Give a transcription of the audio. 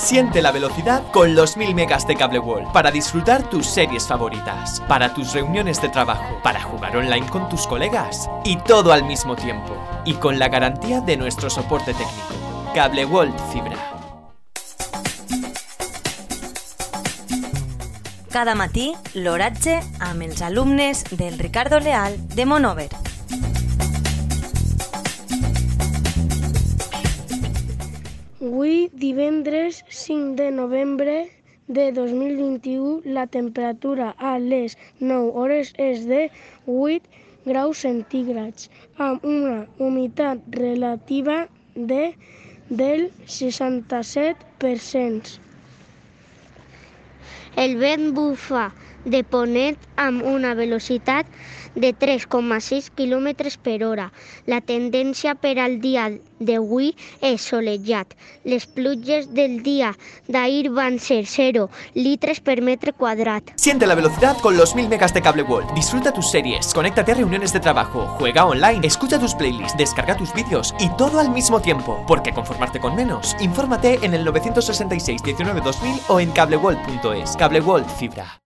Siente la velocidad con los 1000 megas de Cable World para disfrutar tus series favoritas, para tus reuniones de trabajo, para jugar online con tus colegas y todo al mismo tiempo y con la garantía de nuestro soporte técnico. Cable World Fibra. Cada matí, l'oratge amb alumnes del Ricardo Leal de Monover. Avui, divendres 5 de novembre de 2021, la temperatura a les 9 hores és de 8 graus centígrads, amb una humitat relativa de del 67%. El vent bufa de ponent amb una velocitat de 3,6 km per hora. La tendència per al dia d'avui és solejat. Les pluges del día d'ahir van ser 0 litres per metro quadrat. Siente la velocidad con los 1000 megas de Cable World. Disfruta tus series, conéctate a reuniones de trabajo, juega online, escucha tus playlists, descarga tus vídeos y todo al mismo tiempo. ¿Por qué conformarte con menos? Infórmate en el 966 19 2000 o en cableworld.es. Cable World Fibra.